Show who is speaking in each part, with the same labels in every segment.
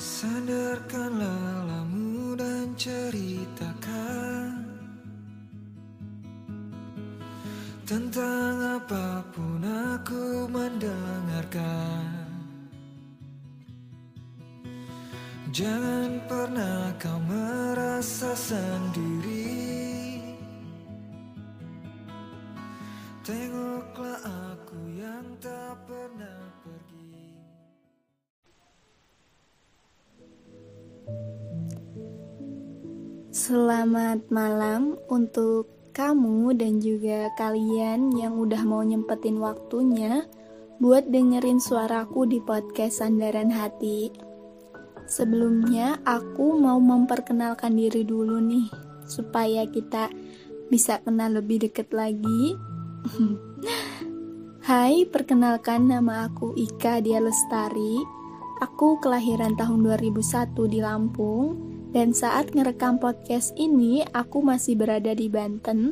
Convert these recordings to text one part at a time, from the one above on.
Speaker 1: Sandarkanlah lamu dan ceritakan Tentang apa pun aku mendengarkan. Jangan pernah kau merasa sendiri
Speaker 2: Selamat malam untuk kamu dan juga kalian yang udah mau nyempetin waktunya buat dengerin suaraku di podcast Sandaran Hati. Sebelumnya aku mau memperkenalkan diri dulu nih supaya kita bisa kenal lebih deket lagi. Hai, perkenalkan nama aku Ika Dia Lestari. Aku kelahiran tahun 2001 di Lampung dan saat ngerekam podcast ini aku masih berada di Banten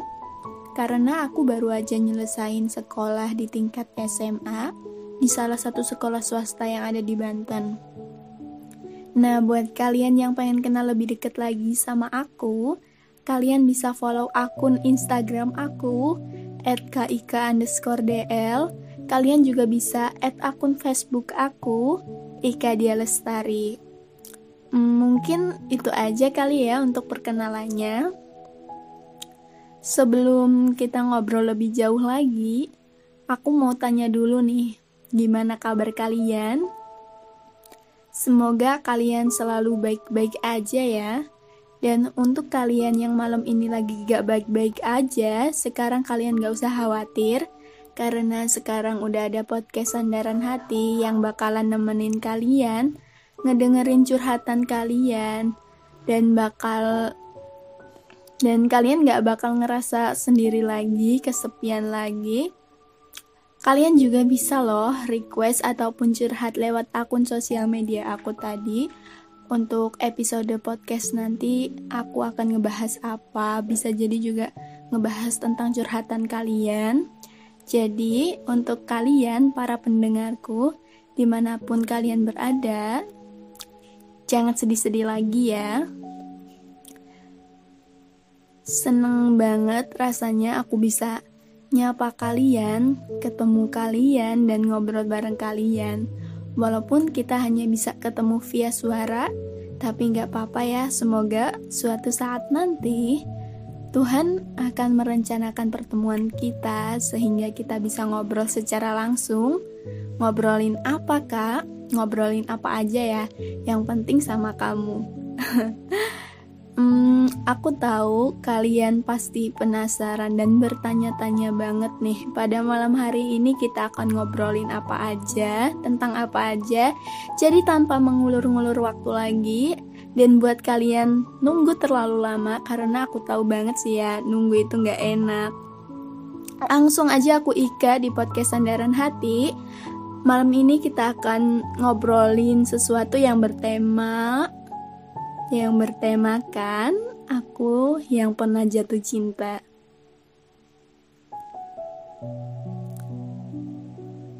Speaker 2: karena aku baru aja nyelesain sekolah di tingkat SMA di salah satu sekolah swasta yang ada di Banten. Nah, buat kalian yang pengen kenal lebih deket lagi sama aku, kalian bisa follow akun Instagram aku @kik underscore dl. Kalian juga bisa add akun Facebook aku Ika Dia Lestari. Mungkin itu aja kali ya untuk perkenalannya. Sebelum kita ngobrol lebih jauh lagi, aku mau tanya dulu nih, gimana kabar kalian? Semoga kalian selalu baik-baik aja ya. Dan untuk kalian yang malam ini lagi gak baik-baik aja, sekarang kalian gak usah khawatir, karena sekarang udah ada podcast Sandaran Hati yang bakalan nemenin kalian ngedengerin curhatan kalian dan bakal dan kalian gak bakal ngerasa sendiri lagi, kesepian lagi. Kalian juga bisa loh request ataupun curhat lewat akun sosial media aku tadi. Untuk episode podcast nanti aku akan ngebahas apa, bisa jadi juga ngebahas tentang curhatan kalian. Jadi, untuk kalian, para pendengarku, di mana pun kalian berada, jangan sedih-sedih lagi ya. Seneng banget rasanya aku bisa nyapa kalian, ketemu kalian, dan ngobrol bareng kalian. Walaupun kita hanya bisa ketemu via suara, tapi nggak apa-apa ya, semoga suatu saat nanti Tuhan akan merencanakan pertemuan kita sehingga kita bisa ngobrol secara langsung. Ngobrolin apa, Kak? Ngobrolin apa aja ya? Yang penting sama kamu. hmm, aku tahu kalian pasti penasaran dan bertanya-tanya banget nih. Pada malam hari ini kita akan ngobrolin apa aja, tentang apa aja. Jadi tanpa mengulur-ngulur waktu lagi, dan buat kalian nunggu terlalu lama karena aku tahu banget sih ya nunggu itu nggak enak. Langsung aja aku Ika di podcast Sandaran Hati. Malam ini kita akan ngobrolin sesuatu yang bertema yang bertemakan aku yang pernah jatuh cinta.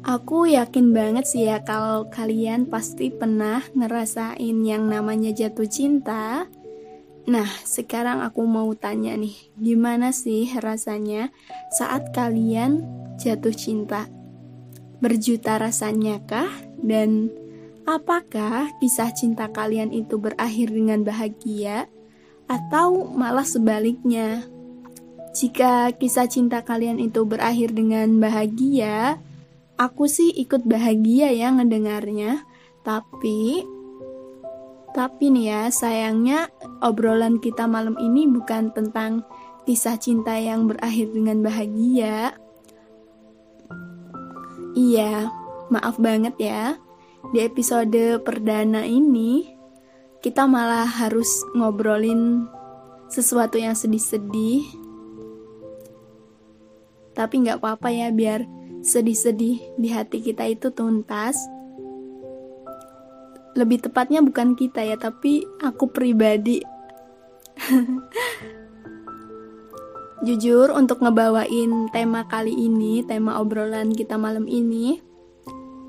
Speaker 2: Aku yakin banget sih ya kalau kalian pasti pernah ngerasain yang namanya jatuh cinta. Nah, sekarang aku mau tanya nih, gimana sih rasanya saat kalian jatuh cinta? Berjuta rasanya kah? Dan apakah kisah cinta kalian itu berakhir dengan bahagia? Atau malah sebaliknya? Jika kisah cinta kalian itu berakhir dengan bahagia, aku sih ikut bahagia ya ngedengarnya. Tapi tapi nih ya sayangnya obrolan kita malam ini bukan tentang kisah cinta yang berakhir dengan bahagia. Iya maaf banget ya. Di episode perdana ini kita malah harus ngobrolin sesuatu yang sedih-sedih. Tapi nggak apa-apa ya biar sedih-sedih di hati kita itu tuntas. Lebih tepatnya bukan kita ya, tapi aku pribadi. Jujur untuk ngebawain tema kali ini, tema obrolan kita malam ini,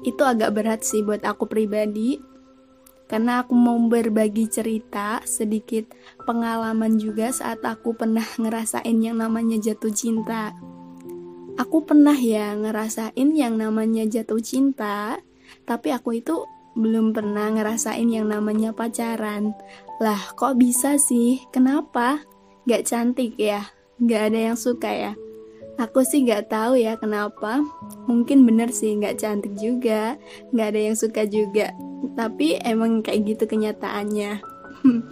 Speaker 2: itu agak berat sih buat aku pribadi. karena aku mau berbagi cerita sedikit pengalaman juga saat aku pernah ngerasain yang namanya jatuh cinta. Aku pernah ya ngerasain yang namanya jatuh cinta, tapi aku itu belum pernah ngerasain yang namanya pacaran. Lah, kok bisa sih? Kenapa? Gak cantik ya? Gak ada yang suka ya? Aku sih gak tahu ya kenapa. Mungkin bener sih gak cantik juga, gak ada yang suka juga tapi emang kayak gitu kenyataannya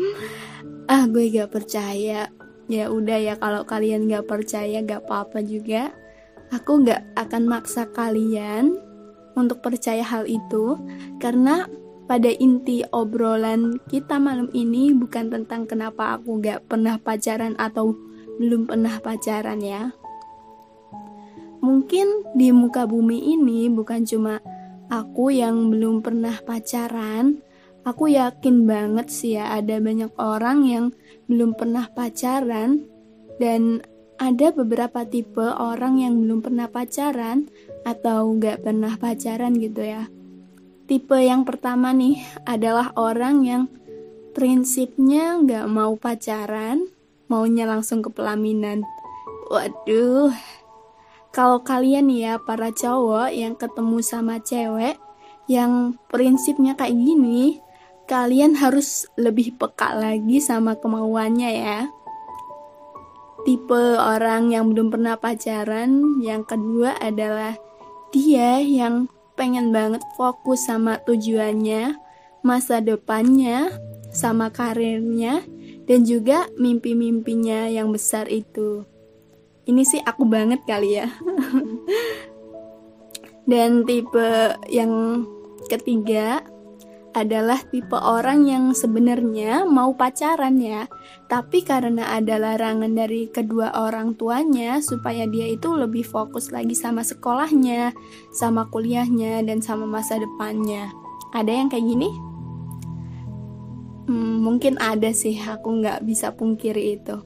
Speaker 2: ah gue gak percaya ya udah ya kalau kalian gak percaya gak apa-apa juga aku gak akan maksa kalian untuk percaya hal itu karena pada inti obrolan kita malam ini bukan tentang kenapa aku gak pernah pacaran atau belum pernah pacaran ya. Mungkin di muka bumi ini bukan cuma aku yang belum pernah pacaran, aku yakin banget sih ya ada banyak orang yang belum pernah pacaran dan ada beberapa tipe orang yang belum pernah pacaran atau gak pernah pacaran gitu ya. Tipe yang pertama nih adalah orang yang prinsipnya gak mau pacaran, maunya langsung ke pelaminan. Waduh, kalau kalian ya para cowok yang ketemu sama cewek yang prinsipnya kayak gini, kalian harus lebih peka lagi sama kemauannya ya. Tipe orang yang belum pernah pacaran, yang kedua adalah dia yang pengen banget fokus sama tujuannya, masa depannya, sama karirnya, dan juga mimpi-mimpinya yang besar itu. Ini sih aku banget kali ya. Dan tipe yang ketiga adalah tipe orang yang sebenarnya mau pacaran ya, tapi karena ada larangan dari kedua orang tuanya supaya dia itu lebih fokus lagi sama sekolahnya, sama kuliahnya, dan sama masa depannya. Ada yang kayak gini? Hmm, mungkin ada sih, aku nggak bisa pungkiri itu.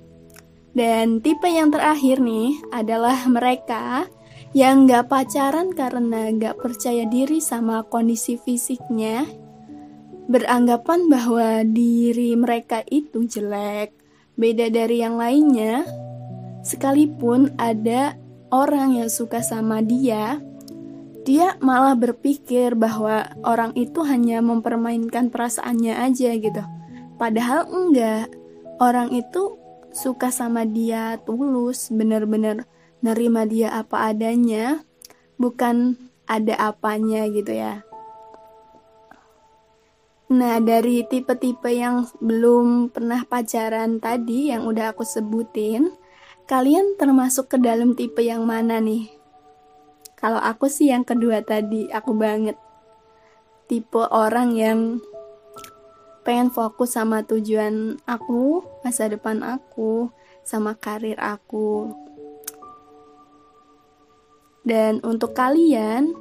Speaker 2: Dan tipe yang terakhir nih adalah mereka yang gak pacaran karena gak percaya diri sama kondisi fisiknya, beranggapan bahwa diri mereka itu jelek, beda dari yang lainnya, sekalipun ada orang yang suka sama dia, dia malah berpikir bahwa orang itu hanya mempermainkan perasaannya aja gitu. Padahal enggak, orang itu suka sama dia tulus bener-bener nerima dia apa adanya bukan ada apanya gitu ya Nah, dari tipe-tipe yang belum pernah pacaran tadi yang udah aku sebutin, kalian termasuk ke dalam tipe yang mana nih? Kalau aku sih yang kedua tadi, aku banget. Tipe orang yang pengen fokus sama tujuan aku, masa depan aku, sama karir aku. Dan untuk kalian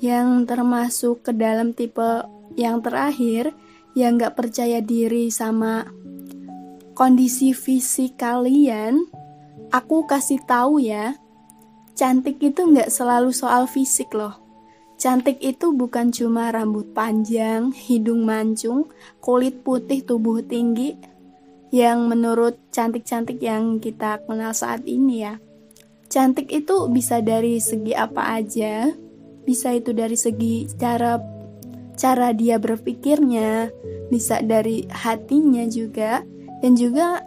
Speaker 2: yang termasuk ke dalam tipe yang terakhir, yang gak percaya diri sama kondisi fisik kalian, aku kasih tahu ya, cantik itu gak selalu soal fisik loh Cantik itu bukan cuma rambut panjang, hidung mancung, kulit putih, tubuh tinggi, yang menurut cantik-cantik yang kita kenal saat ini ya. Cantik itu bisa dari segi apa aja, bisa itu dari segi cara cara dia berpikirnya, bisa dari hatinya juga, dan juga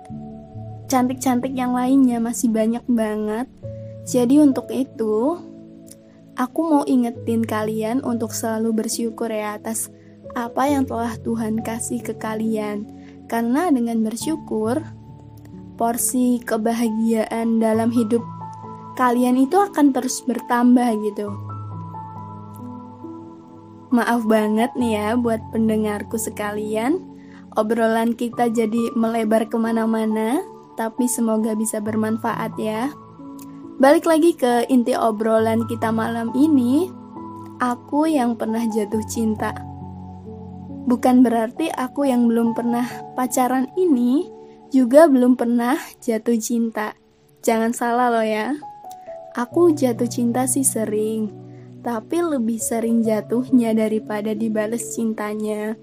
Speaker 2: cantik-cantik yang lainnya masih banyak banget. Jadi untuk itu, Aku mau ingetin kalian untuk selalu bersyukur ya atas apa yang telah Tuhan kasih ke kalian. Karena dengan bersyukur, porsi kebahagiaan dalam hidup kalian itu akan terus bertambah gitu. Maaf banget nih ya buat pendengarku sekalian, obrolan kita jadi melebar ke mana-mana, tapi semoga bisa bermanfaat ya. Balik lagi ke inti obrolan kita malam ini, aku yang pernah jatuh cinta. Bukan berarti aku yang belum pernah pacaran ini juga belum pernah jatuh cinta. Jangan salah loh ya. Aku jatuh cinta sih sering, tapi lebih sering jatuhnya daripada dibales cintanya.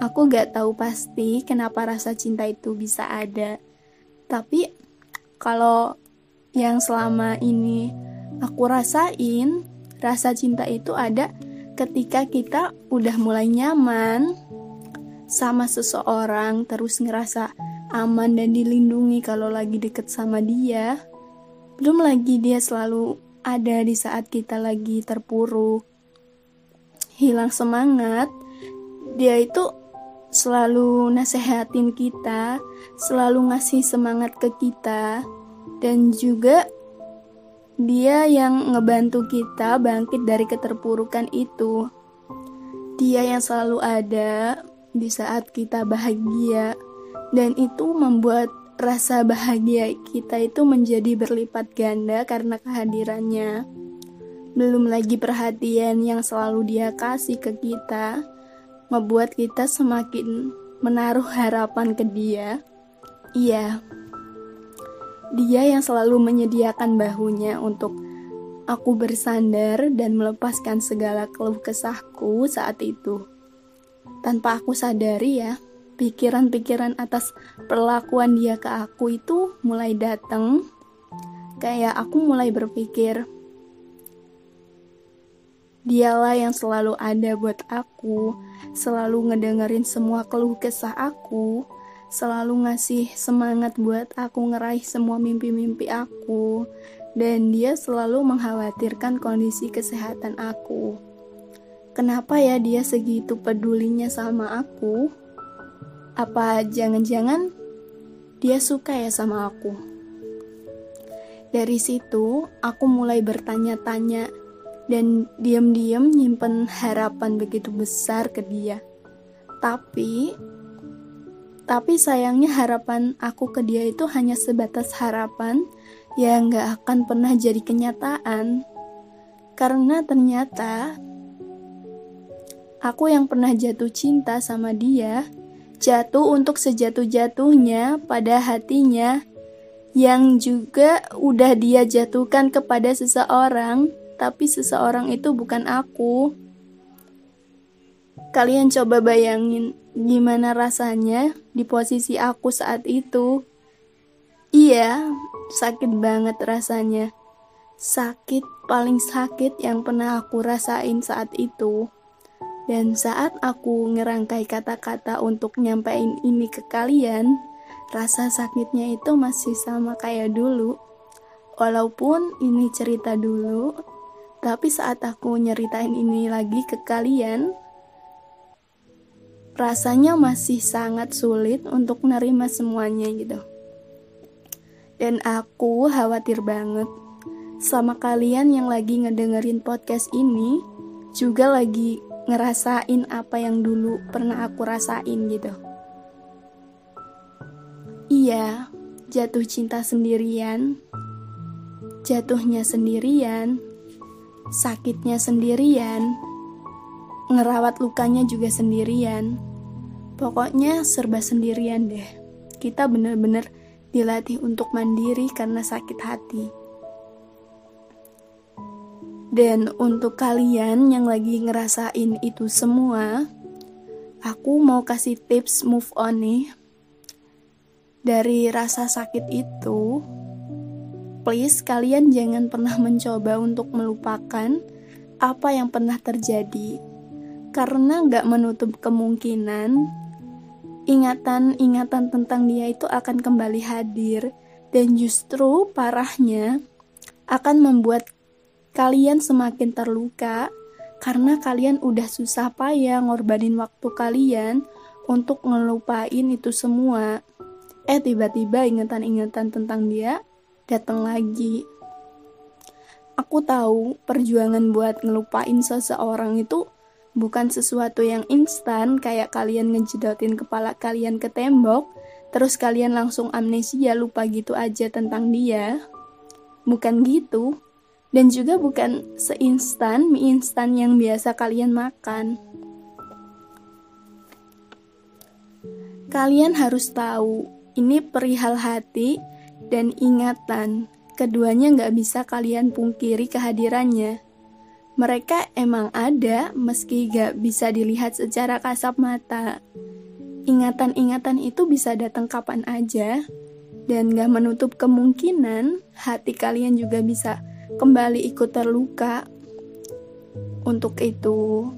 Speaker 2: aku gak tahu pasti kenapa rasa cinta itu bisa ada. Tapi kalau yang selama ini aku rasain, rasa cinta itu ada ketika kita udah mulai nyaman sama seseorang, terus ngerasa aman dan dilindungi kalau lagi deket sama dia. Belum lagi dia selalu ada di saat kita lagi terpuruk, hilang semangat. Dia itu selalu nasehatin kita, selalu ngasih semangat ke kita, dan juga dia yang ngebantu kita bangkit dari keterpurukan itu. Dia yang selalu ada di saat kita bahagia, dan itu membuat rasa bahagia kita itu menjadi berlipat ganda karena kehadirannya. Belum lagi perhatian yang selalu dia kasih ke kita, membuat kita semakin menaruh harapan ke dia. Iya, dia yang selalu menyediakan bahunya untuk aku bersandar dan melepaskan segala keluh kesahku saat itu. Tanpa aku sadari ya, pikiran-pikiran atas perlakuan dia ke aku itu mulai datang. Kayak aku mulai berpikir, Dialah yang selalu ada buat aku, selalu ngedengerin semua keluh kesah aku, selalu ngasih semangat buat aku ngeraih semua mimpi-mimpi aku dan dia selalu mengkhawatirkan kondisi kesehatan aku. Kenapa ya dia segitu pedulinya sama aku? Apa jangan-jangan dia suka ya sama aku? Dari situ, aku mulai bertanya-tanya dan diam-diam nyimpen harapan begitu besar ke dia. Tapi tapi sayangnya harapan aku ke dia itu hanya sebatas harapan yang gak akan pernah jadi kenyataan. Karena ternyata aku yang pernah jatuh cinta sama dia, jatuh untuk sejatuh-jatuhnya pada hatinya yang juga udah dia jatuhkan kepada seseorang, tapi seseorang itu bukan aku. Kalian coba bayangin gimana rasanya di posisi aku saat itu. Iya, sakit banget rasanya. Sakit paling sakit yang pernah aku rasain saat itu. Dan saat aku ngerangkai kata-kata untuk nyampein ini ke kalian, rasa sakitnya itu masih sama kayak dulu. Walaupun ini cerita dulu, tapi saat aku nyeritain ini lagi ke kalian, rasanya masih sangat sulit untuk nerima semuanya gitu. Dan aku khawatir banget sama kalian yang lagi ngedengerin podcast ini juga lagi ngerasain apa yang dulu pernah aku rasain gitu. Iya, jatuh cinta sendirian, jatuhnya sendirian, sakitnya sendirian, ngerawat lukanya juga sendirian Pokoknya serba sendirian deh. Kita bener-bener dilatih untuk mandiri karena sakit hati. Dan untuk kalian yang lagi ngerasain itu semua, aku mau kasih tips move on nih. Dari rasa sakit itu, please kalian jangan pernah mencoba untuk melupakan apa yang pernah terjadi. Karena gak menutup kemungkinan ingatan-ingatan tentang dia itu akan kembali hadir dan justru parahnya akan membuat kalian semakin terluka karena kalian udah susah payah ngorbanin waktu kalian untuk ngelupain itu semua. Eh tiba-tiba ingatan-ingatan tentang dia datang lagi. Aku tahu perjuangan buat ngelupain seseorang itu bukan sesuatu yang instan kayak kalian ngejedotin kepala kalian ke tembok terus kalian langsung amnesia lupa gitu aja tentang dia bukan gitu dan juga bukan seinstan mie instan yang biasa kalian makan. Kalian harus tahu ini perihal hati dan ingatan. Keduanya nggak bisa kalian pungkiri kehadirannya. Mereka emang ada meski gak bisa dilihat secara kasat mata. Ingatan-ingatan itu bisa datang kapan aja, dan gak menutup kemungkinan hati kalian juga bisa kembali ikut terluka. Untuk itu,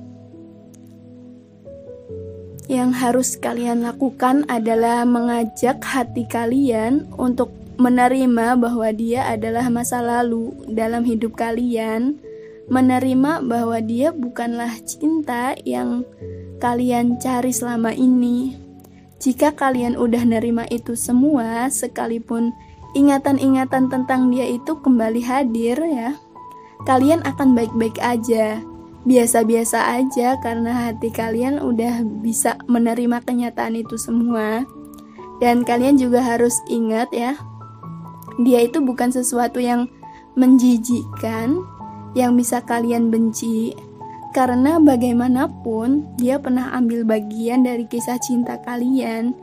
Speaker 2: yang harus kalian lakukan adalah mengajak hati kalian untuk menerima bahwa dia adalah masa lalu dalam hidup kalian menerima bahwa dia bukanlah cinta yang kalian cari selama ini. Jika kalian udah nerima itu semua, sekalipun ingatan-ingatan tentang dia itu kembali hadir ya, kalian akan baik-baik aja. Biasa-biasa aja karena hati kalian udah bisa menerima kenyataan itu semua. Dan kalian juga harus ingat ya, dia itu bukan sesuatu yang menjijikan, yang bisa kalian benci karena bagaimanapun dia pernah ambil bagian dari kisah cinta kalian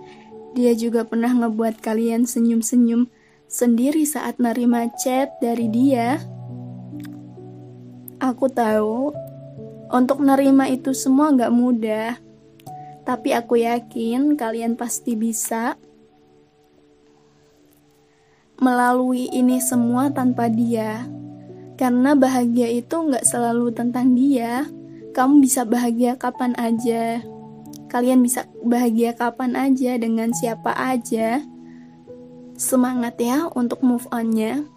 Speaker 2: dia juga pernah ngebuat kalian senyum-senyum sendiri saat nerima chat dari dia aku tahu untuk nerima itu semua gak mudah tapi aku yakin kalian pasti bisa melalui ini semua tanpa dia. Karena bahagia itu nggak selalu tentang dia. Kamu bisa bahagia kapan aja. Kalian bisa bahagia kapan aja dengan siapa aja. Semangat ya untuk move on-nya.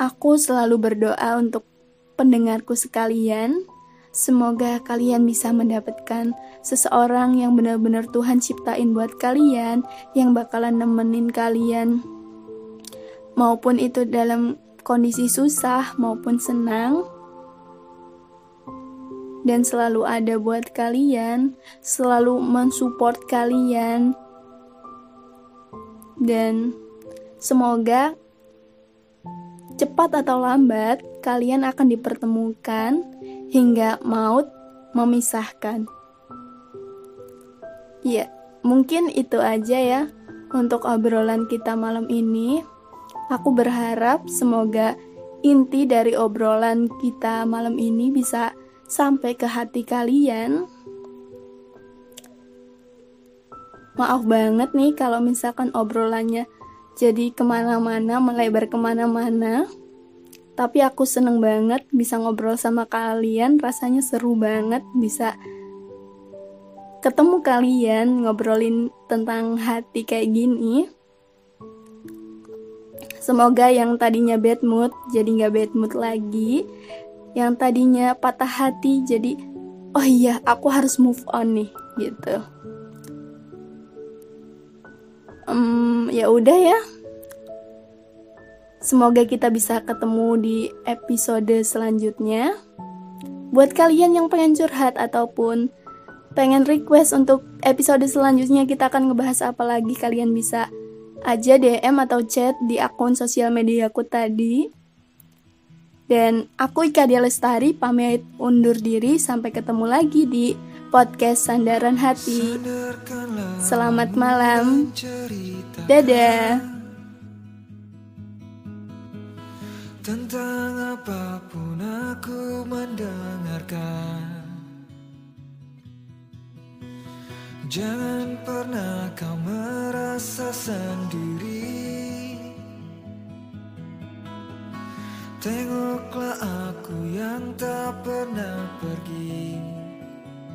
Speaker 2: Aku selalu berdoa untuk pendengarku sekalian. Semoga kalian bisa mendapatkan seseorang yang benar-benar Tuhan ciptain buat kalian, yang bakalan nemenin kalian, maupun itu dalam kondisi susah maupun senang, dan selalu ada buat kalian, selalu mensupport kalian, dan semoga cepat atau lambat kalian akan dipertemukan hingga maut memisahkan. Ya, mungkin itu aja ya untuk obrolan kita malam ini. Aku berharap semoga inti dari obrolan kita malam ini bisa sampai ke hati kalian. Maaf banget nih kalau misalkan obrolannya jadi ke mana-mana, melebar ke mana-mana. Tapi aku seneng banget bisa ngobrol sama kalian, rasanya seru banget bisa ketemu kalian ngobrolin tentang hati kayak gini. Semoga yang tadinya bad mood jadi nggak bad mood lagi. Yang tadinya patah hati jadi oh iya aku harus move on nih gitu. Um, ya udah ya. Semoga kita bisa ketemu di episode selanjutnya. Buat kalian yang pengen curhat ataupun pengen request untuk episode selanjutnya kita akan ngebahas apa lagi kalian bisa aja DM atau chat di akun sosial media aku tadi. Dan aku Ika Dia Lestari pamit undur diri sampai ketemu lagi di podcast Sandaran Hati. Selamat malam. Dadah.
Speaker 1: Tentang apa pun aku mendengarkan Jangan pernah kau merasa sendiri Tengoklah aku yang tak pernah pergi